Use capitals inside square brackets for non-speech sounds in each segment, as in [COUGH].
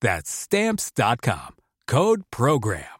That's Stamps.com. Code Program.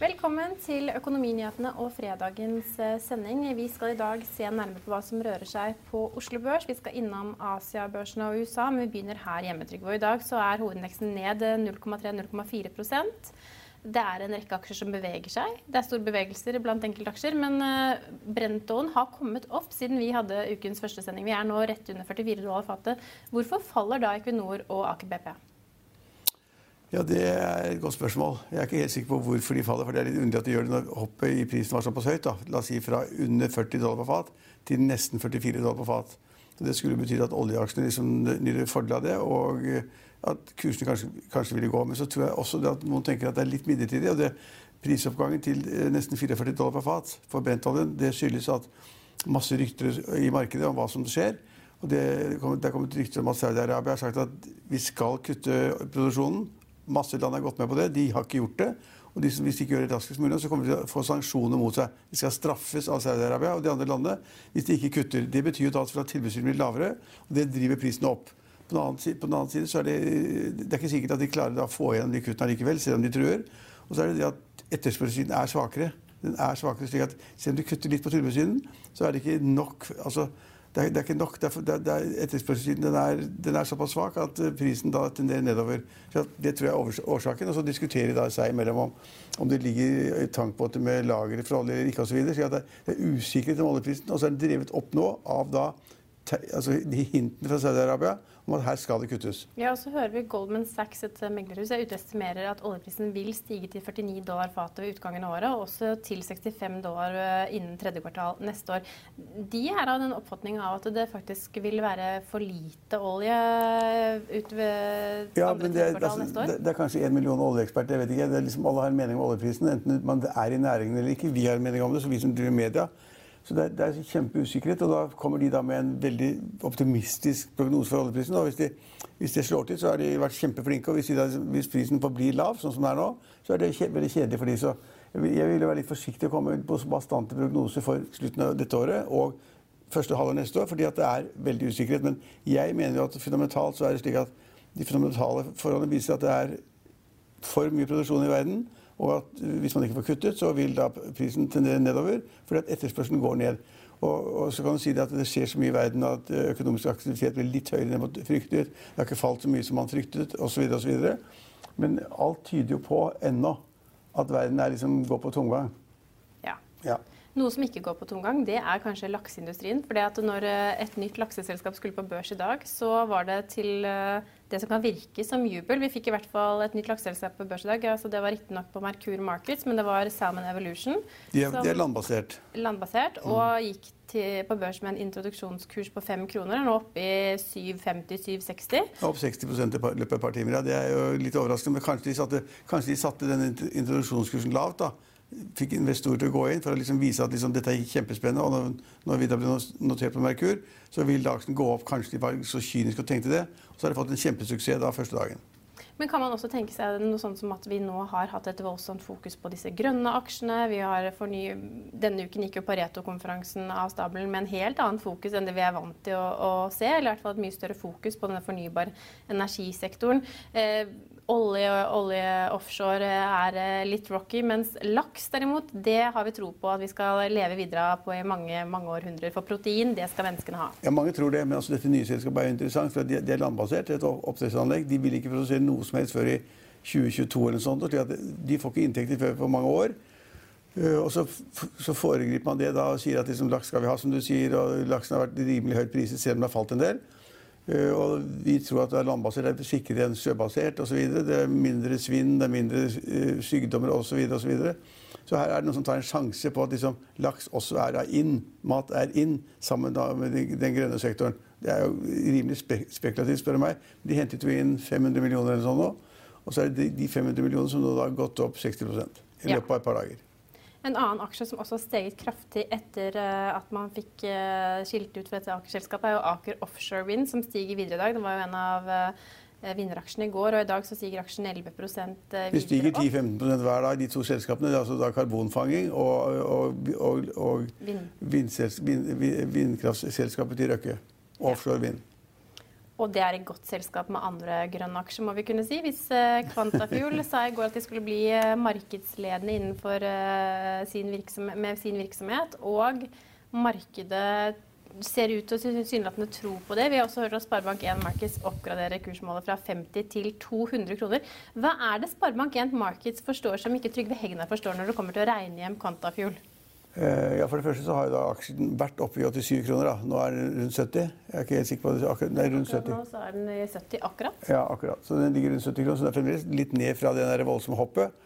Velkommen til Økonominyhetene og fredagens eh, sending. Vi skal i dag se nærmere på hva som rører seg på Oslo Børs. Vi skal innom Asiabørsene og USA, men vi begynner her hjemme. Trygve. I dag så er hovedindeksen ned 0,3-0,4 det er en rekke aksjer som beveger seg. Det er store bevegelser blant enkeltaksjer. Men uh, Brentoen har kommet opp siden vi hadde ukens første sending. Vi er nå rett under 44 dollar fatet. Hvorfor faller da Equinor og Aker BP? Ja, Det er et godt spørsmål. Jeg er ikke helt sikker på hvorfor de faller. for Det er litt underlig at de gjør det når hoppet i prisen var såpass høyt. da. La oss si fra under 40 dollar på fat til nesten 44 dollar på fat. Det skulle bety at oljeaksjene liksom nyter fordel av det. og at kursene kanskje, kanskje, ville gå. Men så tror jeg også at noen tenker at det er litt midlertidig. og det, Prisoppgangen til eh, nesten 44 dollar per fat for brentoljen det skyldes at masse rykter i markedet om hva som skjer. Og det er kommet rykter om at Saudi-Arabia har sagt at vi skal kutte produksjonen. Masse land har gått med på det. De har ikke gjort det. Og de, hvis de ikke gjør det raskest mulig, så kommer de til å få sanksjoner mot seg. De skal straffes av Saudi-Arabia og de andre landene hvis de ikke kutter. Det betyr jo at tilbudssiden blir lavere, og det driver prisen opp. På den annen side så er det, det er ikke sikkert at de klarer å få igjen de kuttene likevel, selv om de truer. Og så er det det at etterspørselssiden er svakere. Den er svakere slik at Selv om du kutter litt på tilbudssiden, så er det ikke nok altså, det, er, det er ikke nok. Det er, etterspørselssiden den den er, såpass svak at eh, prisen da tenderer nedover. Så det tror jeg er årsaken. Og så diskuterer de da seg imellom om, om det ligger tankbåter med lagre for olje eller ikke osv. Så det, det er usikkerhet om oljeprisen. Og så er den drevet opp nå av da altså de hintene fra Saudi-Arabia om at her skal det kuttes. Ja, og så hører vi Goldman Sachs, et meglerhus, jeg utestimerer at oljeprisen vil stige til 49 dollar fatet ved utgangen av året, og også til 65 dollar eh, innen tredje kvartal neste år. De er av den oppfatning av at det faktisk vil være for lite olje ut ved ja, andre tredje kvartal altså, neste år? Det, det, er kanskje én million oljeeksperter, jeg vet ikke. Det liksom, alle har en mening om oljeprisen, enten man er i næringen eller ikke. Vi har en mening om det, så vi som driver media. Så det det er kjempeusikkerhet. Og da kommer de da med en veldig optimistisk prognose for oljeprisen. Og hvis, de, hvis de, slår til, så har de vært kjempeflinke. Og hvis, de hvis prisen forblir lav, sånn som det er nå, så er det kje, veldig kjedelig for de. Så jeg ville være litt forsiktig å komme på bastante prognoser for slutten av dette året og første halvår neste år, fordi at det er veldig usikkerhet. Men jeg mener jo at fundamentalt så er det slik at de fundamentale forholdene viser at det er for mye produksjon i verden. Og at hvis man ikke får kuttet, så vil da prisen tendere nedover fordi at etterspørselen går ned. Og, og, så kan du si det at det skjer så mye i verden at økonomisk aktivitet blir litt høyere enn man fryktet. Det har ikke falt så mye som man fryktet, osv. osv. Men alt tyder jo på ennå at verden er liksom, går på tomgang. Ja. ja. Noe som ikke går på tomgang, det er kanskje lakseindustrien. For når eh, et nytt lakseselskap skulle på børs i dag, så var det til det som kan virke som jubel. Vi fikk i hvert fall et nytt lakseselskap på børs i dag. Altså, det var riktignok på Merkur Markets, men det var Salmon Evolution. De er, de er landbasert. Landbasert, mm. Og gikk til, på børs med en introduksjonskurs på fem kroner. Nå oppe i 750-760. Opp 60 i løpet av et par timer. Ja. Det er jo litt overraskende. Men kanskje de satte, kanskje de satte den introduksjonskursen lavt, da. Fikk investorer til å gå inn for å liksom vise at liksom dette er kjempespennende. Og når, når vi da ble notert på Merkur, så vil aksjen gå opp. Kanskje de var så kyniske og tenkte det. Og så har de fått en kjempesuksess da første dagen. Men kan man også tenke seg noe sånt som at vi nå har hatt et voldsomt fokus på disse grønne aksjene? Vi har forny... Denne uken gikk jo Pareto-konferansen av stabelen med en helt annen fokus enn det vi er vant til å, å se. Eller i hvert fall et mye større fokus på denne fornybare energisektoren. Eh, Olje, olje offshore er eh, litt rocky, mens laks derimot, det har vi tro på at vi skal leve videre på i mange mange århundrer. For protein, det skal menneskene ha. Ja, Mange tror det, men altså, dette nye selskapet er interessant. for Det er landbasert, et oppdrettsanlegg. De vil ikke produsere noe som helst før i 2022 eller sånt. at De får ikke inntekter før på mange år. Eh, og så, så, foregriper man det da og sier at liksom, laks skal vi ha, som du sier. Og laksen har vært rimelig høyt priset, selv om det har falt en del. Eh, og vi tror at det er landbasert er sikrere enn sjøbasert osv. Det er mindre svinn, det er mindre uh, sykdommer osv. Så, så, videre. så her er det noen som tar en sjanse på at liksom, laks også er inn. Mat er inn sammen med den grønne sektoren. Det er jo rimelig spek spekulativt, spør du meg. De hentet jo inn 500 millioner eller sånn nå. Og så er det de 500 millionene som nå har gått opp 60% i løpet av et par dager. En annen aksje som også har steget kraftig etter uh, at man fikk uh, skilt ut for dette aksjeselskapet, er jo Aker Offshore Wind, som stiger videre i dag. Det var jo en av uh, vinneraksjene i går, og i dag så stiger aksjen 11% videre Vi stiger 10-15% hver dag, de to selskapene. Det er altså da karbonfanging og, og, og, og vind. vindkraftselskapet til Røkke. Offshore Wind. Og det er i godt selskap med andre grønne aksjer, må vi kunne si. Hvis Kvantafuel Quantafuel sa i går at de skulle bli eh, markedsledende innenfor sin sin med sin virksomhet, og markedet ser ut til å tilsynelatende tro på det. Vi har også hørt at Sparebank1 Markets oppgraderer kursmålet fra 50 til 200 kroner. Hva er det Sparebank1 Markets forstår som ikke Trygve Hegnar forstår når det kommer til å regne hjem Quantafuel? Eh, ja, For det første så har jo da aksjen vært oppe i 87 kroner. da. Nå er den rundt 70. Jeg er ikke helt sikker på det. Akkurat, nei, rundt 70. Nå så er den i 70 akkurat. Ja, akkurat. Så den ligger rundt 70 kroner. Så det er fremdeles litt ned fra det der voldsomme hoppet.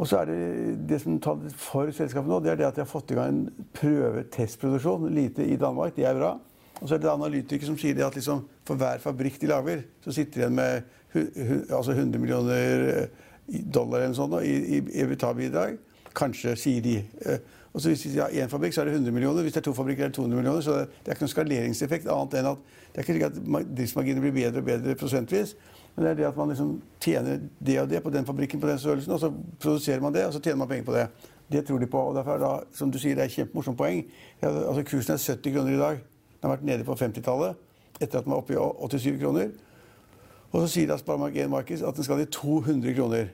Og så er det det som taler for selskapet nå, det er det at de har fått i gang en prøvetestproduksjon. Lite i Danmark. Det er bra. Og så er det analytikere som sier at liksom, for hver fabrikk de lager, så sitter de igjen med altså 100 millioner dollar eller noe sånt i, i EBITDA-bidrag. Kanskje, sier de. Eh, og så Hvis de har én fabrikk, så er det 100 millioner. Hvis det er to fabrikker, er det 200 millioner. Så det er ikke noen skaleringseffekt annet enn at det er ikke slik at driftsmarginene blir bedre og bedre prosentvis. Men det er det at man liksom tjener det og det på den fabrikken på den størrelsen, og så produserer man det, og så tjener man penger på det. Det tror de på. og derfor er da, som du sier, Det er et kjempemorsomt poeng. Altså Kursen er 70 kroner i dag. Den har vært nede på 50-tallet etter at den var oppe i 87 kroner. Og så sier da Sparebank1 Markeds at den skal i 200 kroner.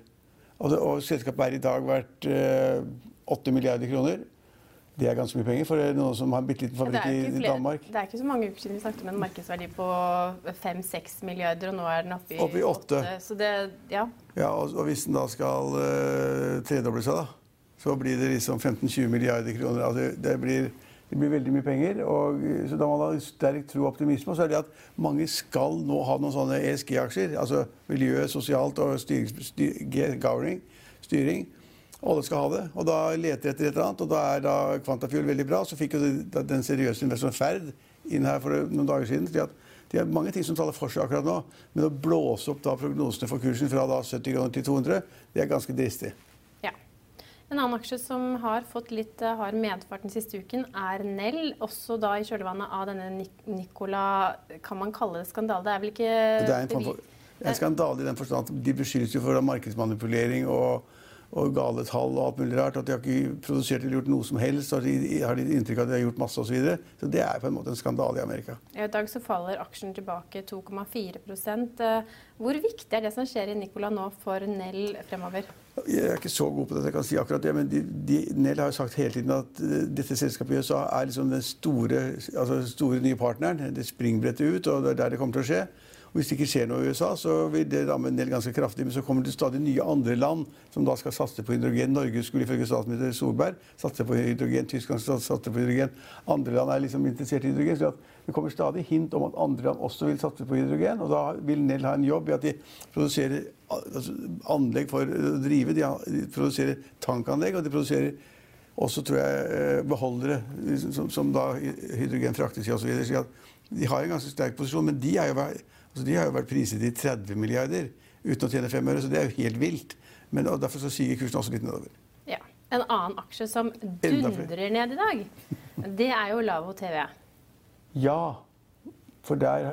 Og, det, og selskapet er i dag verdt eh, 8 milliarder kroner. Det er ganske mye penger for noen som har en bitte liten fabrikk i Danmark. Det er ikke så mange uker siden vi snakket om en markedsverdi på 5-6 milliarder, og nå er den oppe i, oppe i 8. 8. Så det, ja. ja og, og, hvis den da skal uh, tredoble seg, da, så blir det liksom 15-20 milliarder kroner. Altså, det blir det blir veldig mye penger. Og, så da man har sterk tro og optimisme. Så er det at mange skal nå ha noen sånne ESG-aksjer. Altså miljø, sosialt og styring, styring, styring. Alle skal ha det. Og da leter etter et eller annet, og da er da Quantafuel veldig bra. Så fikk jo den seriøse investoren Ferd inn her for noen dager siden. fordi at det er mange ting som taler for seg akkurat nå, men å blåse opp da prognosene for kursen fra da 70 kroner til 200, det er ganske dristig. En annen aksje som har fått litt eh, hard medfart den siste uken, er Nell. Også da i kjølvannet av denne Nicola Kan man kalle det skandale? Det er vel ikke Det er en, en skandale i den forstand at de beskyldes jo for markedsmanipulering og, og gale tall og alt mulig rart. At de har ikke produsert eller gjort noe som helst. Og de har de inntrykk av at de har gjort masse osv. Så, videre. så det er på en måte en skandale i Amerika. I dag så faller aksjen tilbake 2,4 eh, Hvor viktig er det som skjer i Nicola nå for Nell fremover? Jeg er ikke så god på det, jeg kan si akkurat det, men de, de, Nell har jo sagt hele tiden at uh, dette selskapet i USA er liksom den store, altså store nye partneren. Det springbrettet ut, og det er der det kommer til å skje. Og Hvis det ikke skjer noe i USA, så vil det ramme Nell ganske kraftig. Men så kommer det stadig nye andre land som da skal satse på hydrogen. Norge skulle ifølge statsminister Solberg satse på hydrogen. Tyskland satse på hydrogen. Andre land er liksom interessert i hydrogen. så det kommer stadig hint om at andre land også vil satse på hydrogen. Og da vil Nell ha en jobb i at de produserer altså, anlegg for å drive. De produserer tankanlegg, og de produserer også tror jeg, eh, beholdere som, som da hydrogen fraktes i osv. De har en ganske sterk posisjon, men de, jo, altså de har jo vært priset i 30 milliarder uten å tjene fem øre, så det er jo helt vilt. Men Derfor så siger kursen også litt nedover. Ja. En annen aksje som dundrer ned i dag, det er jo Lavo TV. Ja, for der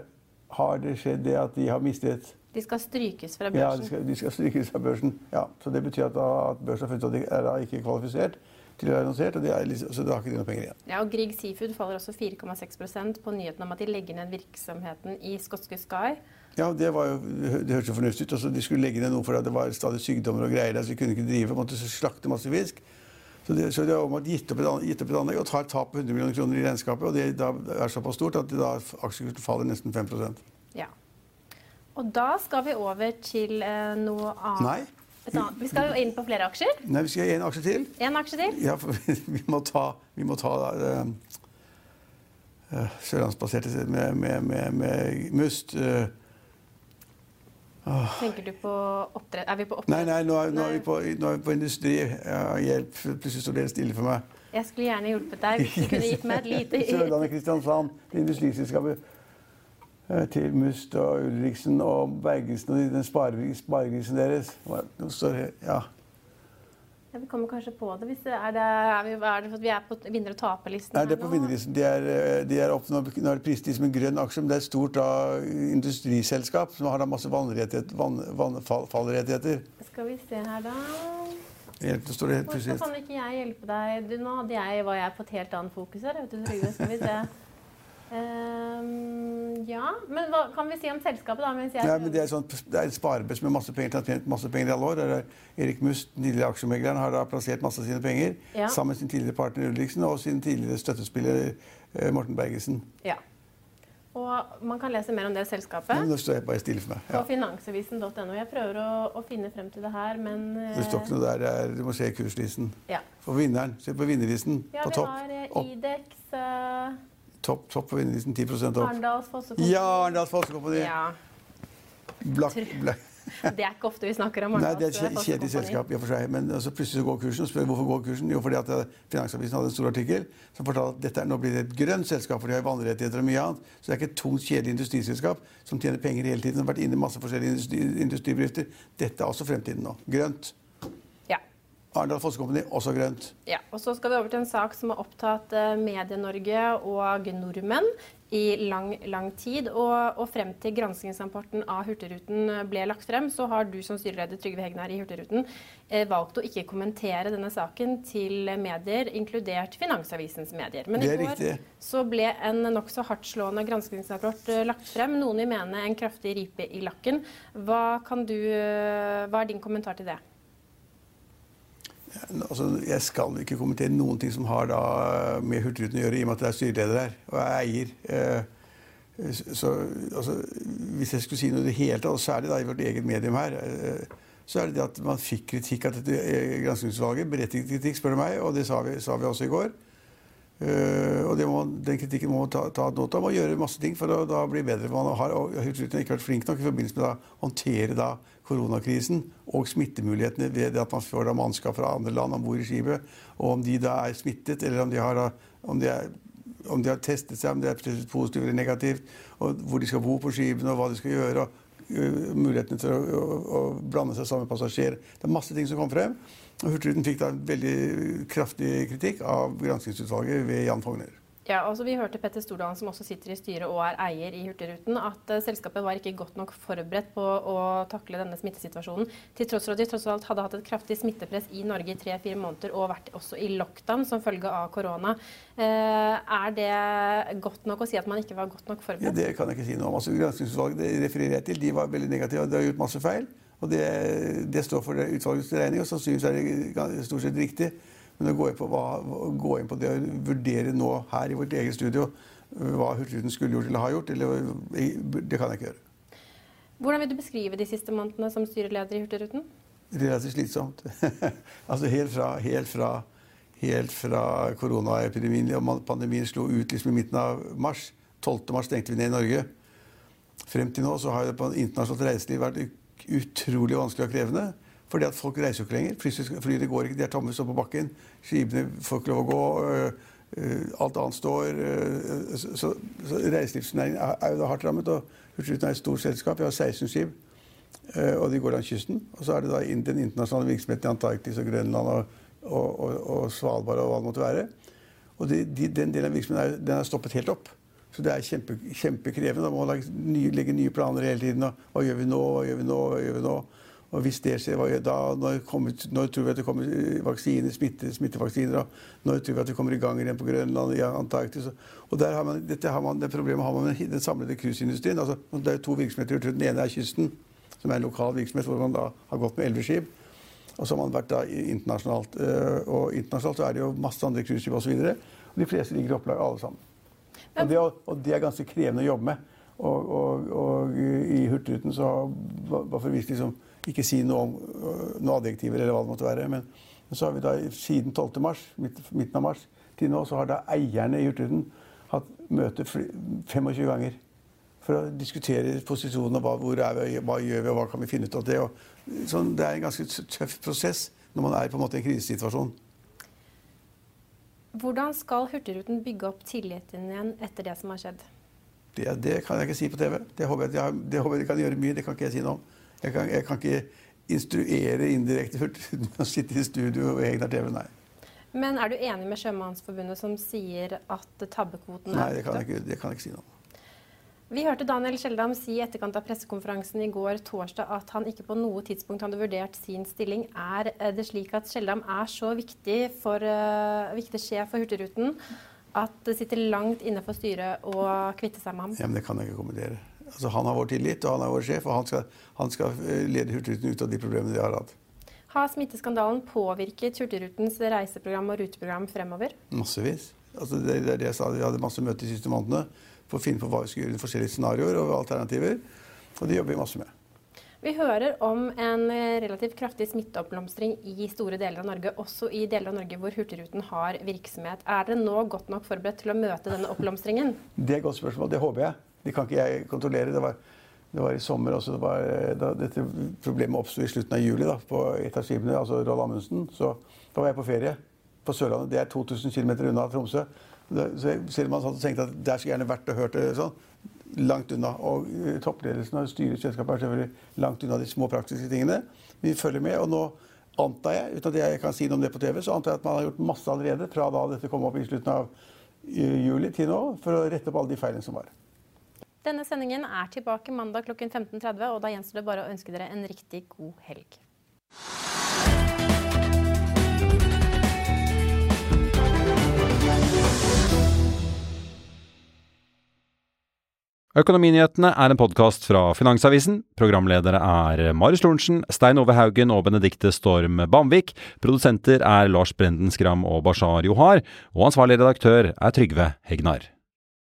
har det skjedd det at de har mistet De skal strykes fra Ja, børsen. de skal, de skal strykes fra børsen. Ja, så det betyr at, da, at børsen har funnet at de er da ikke kvalifisert til å være annonsert, og det er liksom, så da har ikke de noe penger igjen. Ja, og Grieg Seafood faller også 4,6% på nyheten om at de legger ned virksomheten i skotske Sky. Ja, det, var jo, det hørtes jo fornuftig ut. Altså, de skulle legge ned noe for at det var stadig sykdommer og greier der, så de kunne ikke drive. Måtte slakte masse fisk. Så, de, så de har om gitt gitt opp et anlegg og tar et tap på 100 millioner kroner i regnskapet. Og det da er såpass stort at da aksjekursen faller nesten 5 Ja. Og da skal vi over til eh, noe annet. Nei. Annet. Vi skal jo inn på flere aksjer. Nei, vi skal ha én aksje til. En aksje til. Ja, for [LAUGHS] vi må ta, vi må ta uh, sørlandsbaserte med, med, med, med Must. eh, Tenker du på oppdrett? Er vi på oppdrett? nei, nei, nå er, nå er, vi, på, nå er vi på industri. Ja, hjelp. Plutselig står det helt stille for meg. Jeg skulle gjerne hjulpet deg hvis du kunne gitt meg et lite [LAUGHS] Sørlandet Kristiansand, industriselskapet eh, til Must og Ulriksen og Bergesen og den sparegrisen deres. Ja. Ja, Vi kommer kanskje på det. Hvis det er, det, er, vi, er det vi er på vinner- og taperlisten? Nei, det er på vinnerlisten. De er, eh, de er opp, som en grønn aksje, men det er et stort da, industriselskap som har da masse vannrettighet- vann, fallrettigheter. Skal vi se her, da. Helt- står det helt Hvorfor kan ikke jeg hjelpe deg? Du, nå hadde jeg, var jeg på et helt annet fokus her. Vet du, Skal vi se. Ehm, ja, men hva kan vi si om selskapet, da? Mens jeg Ja, men det er, sånn, det er et sparebørs med masse penger. har tjent masse penger i alle år. Er Erik Must, tidligere aksjemegleren, har da plassert masse av sine penger Ja. sammen med sin tidligere partner Ulriksen og sin tidligere støttespiller eh, Morten Bergesen. Ja. Og man kan lese mer om det selskapet Men nå står jeg bare stille for meg. på finansavisen.no. Jeg prøver å, å finne frem til det her, men eh, Det står ikke noe der. Er, du må se kurslisten. Ja, For vinneren. Se på vinnerlisten. ja på vi topp. har eh, Idex, eh, topp, topp på vinnerlisten. 10 opp. Arendals Fossekompani. Ja, Arendals Fossekompani! Ja, Blakk, blakk. [LAUGHS] det er ikke ofte vi snakker om Nei, det er et kjedelig selskap i og for seg. Men altså, plutselig så går kursen. Og spør hvorfor går kursen? Jo, fordi at eh, Finansavisen hadde en stor artikkel som fortalte at dette nå blir det et grønt selskap, for de har vannrettigheter og mye annet. Så det er ikke et tungt, kjedelig industriselskap som tjener penger hele tiden. Som har vært inne i masse forskjellige industri, industribedrifter. Dette er også fremtiden nå. Grønt. Arendal Fossekompani, også grønt. Ja, og så skal vi over til en sak som har opptatt eh, Medie-Norge og nordmenn i lang, lang tid. Og, og frem til granskingsrapporten av Hurtigruten eh, ble lagt frem, så har du som styreleder Trygve Hegnar i Hurtigruten eh, valgt å ikke kommentere denne saken til medier, inkludert Finansavisens medier. Men Det i går riktig. så ble en nokså hardtslående granskingsrapport eh, lagt frem. Noen vil mene en kraftig ripe i lakken. Hva, kan du, eh, hva er din kommentar til det? Altså, jeg skal ikke kommentere noen ting som har da med Hurtigruten å gjøre, i og med at jeg er styreleder her og er eier. Eh, Så, altså, hvis jeg skulle si noe i det hele tatt, og særlig da i vårt eget medium her, eh, så er det det at man fikk kritikk av dette eh, granskingsutvalget. Berettiget kritikk, spør du meg, og det sa vi, sa vi også i går. Eh, og må, den kritikken må man ta, ta nota av og gjøre masse ting for å da bli bedre. Man har og Hurtigruten har ikke vært flink nok i forbindelse med å håndtere da, koronakrisen og smittemulighetene ved at man får da mannskap fra andre land om bord i skipet. Og om de da er smittet, eller om de har, da, om de er, om de har testet seg, om det er positivt eller negativt, og hvor de skal bo på skipene, og hva de skal gjøre. og uh, Mulighetene til å, å, å blande seg sammen med passasjerer. Det er masse ting som kom frem. Og Hurtigruten fikk da en veldig kraftig kritikk av granskingsutvalget ved Jan Fogner. Ja, altså Vi hørte Petter Stordalen, som også sitter i styret og er eier i Hurtigruten, at eh, selskapet var ikke godt nok forberedt på å takle denne smittesituasjonen. Til tross for at de tross alt hadde hatt et kraftig smittepress i Norge i tre-fire måneder og vært også i lockdown som følge av korona. Eh, er det godt nok å si at man ikke var godt nok forberedt? Ja, det kan jeg ikke si noe om. Altså, Granskingsutvalget det refererer jeg til, de var veldig negative. De har gjort masse feil. Og det, det står for det utvalgets regning, og sannsynligvis er det stort sett riktig. Men å gå inn på, hva, gå inn på det å vurdere nå her i vårt eget studio øh, hva Hurtigruten skulle gjort eller har gjort, eller, det kan jeg ikke gjøre. Hvordan vil du beskrive de siste månedene som styreleder i Hurtigruten? Relativt slitsomt. [LAUGHS] altså helt fra, helt fra, helt fra koronaepidemien og pandemien slo ut liksom i midten av mars. 12. mars stengte vi ned i Norge. Frem til nå så har det på internasjonalt reiseliv vært utrolig vanskelig og krevende. Fordi at folk reiser jo ikke lenger. Fly- Flyene går ikke, de er tomme, står på bakken. Skipene får ikke lov å gå. øh, øh, alt annet står. øh, så så, så reiselivsnæringen er, er jo da hardt rammet. Og Hurtigruten er et stort selskap. Vi har 16 skip. Og de går langs kysten. Og så er det da den internasjonale virksomheten i Antarktis og Grønland og og, og, og Svalbard og hva det måtte være. Og de, de, den delen av virksomheten er, den er stoppet helt opp. Så det er kjempe, kjempekrevende. Da må man legge nye planer hele tiden. Og, hva gjør vi nå? Hva gjør vi nå? Hva gjør vi nå? Og hvis det skjer, da? Når, kommer, når tror vi at det kommer vaksiner, smitte, smittevaksiner? Og når tror vi at det kommer i gang igjen på Grønland, i Antarktis? Og der har man, dette har man, det problemet har man med den samlede cruiseindustrien. Altså, det er to virksomheter. Den ene er kysten, som er en lokal virksomhet hvor man da har gått med elleve skip. Og så har man vært da internasjonalt. Eh, og internasjonalt så er det jo masse andre cruiseskip osv. Og de fleste ligger i opplag, alle sammen. Og det, og det, er ganske krevende å jobbe med. Og, og, og i Hurtigruten så var for liksom ikke si noe om noe adjektiver eller hva det måtte være. Men, men så har vi da siden 12. mars, midten av mars til nå, så har da eierne i Hurtigruten hatt møte 25 ganger. For å diskutere posisjonen og hva, hvor er vi, hva gjør vi, og hva kan vi finne ut av det. Og, sånn, det er en ganske tøff prosess når man er på en måte i en krisesituasjon. Hvordan skal Hurtigruten bygge opp tilliten igjen etter det som har skjedd? Det, det kan jeg ikke si på TV. Det håper jeg, det håper jeg de kan gjøre mye. Det kan ikke jeg si noe om. Jeg kan, jeg kan ikke instruere indirekte Hurtigruten å sitte i studio og Egnar TV, nei. Men er du enig med Sjømannsforbundet som sier at tabbekvoten er Nei, det kan jeg ikke, det kan jeg ikke si noe om. Vi hørte Daniel Skjeldam si i etterkant av pressekonferansen i går torsdag at han ikke på noe tidspunkt hadde vurdert sin stilling. Er det slik at Skjeldam er så viktig, for, uh, viktig sjef for Hurtigruten at det sitter langt inne for styret å kvitte seg med ham? Ja, men Det kan jeg ikke kommentere. Altså, han har vår tillit, og han er vår sjef, og han skal, han skal eh, lede Hurtigruten ut av de problemene de har hatt. Har smitteskandalen påvirket Hurtigrutens reiseprogram og ruteprogram fremover? Massevis. Altså, det, det, det jeg sa, Vi hadde masse møter de siste månedene for å finne på hva vi skal gjøre i forskjellige scenarioer og alternativer. Og det jobber vi masse med. Vi hører om en relativt kraftig smitteoppblomstring i store deler av Norge, også i deler av Norge hvor Hurtigruten har virksomhet. Er dere nå godt nok forberedt til å møte denne oppblomstringen? Det er et godt spørsmål. Det håper jeg. Det kan ikke jeg kontrollere. Det var, det var i sommer også, det var, da dette problemet oppsto i slutten av juli da, på et av skipene, altså Roald Amundsen. Så da var jeg på ferie på Sørlandet. Det er 2000 km unna Tromsø. Så selv om man hadde tenkt at der skulle gjerne vært og hørt det sånn, langt unna. Og eh, toppledelsen og styret i selskapet er selvfølgelig langt unna de små praktiske tingene. Vi følger med. og nå antar jeg, uten at jeg kan si noe om det på TV, så antar jeg at man har gjort masse allerede fra da dette kom opp i slutten av eh, juli til nå, for å rette opp alle de feilene som var. Denne sendingen er tilbake mandag klokken 15.30, og da gjenstår det bare å ønske dere en riktig god helg. Økonominyhetene er en podkast fra Finansavisen. Programledere er Marius Lorentzen, Stein Ove Haugen og Benedikte Storm Bamvik. Produsenter er Lars Brenden Skram og Bashar Johar. Og ansvarlig redaktør er Trygve Hegnar.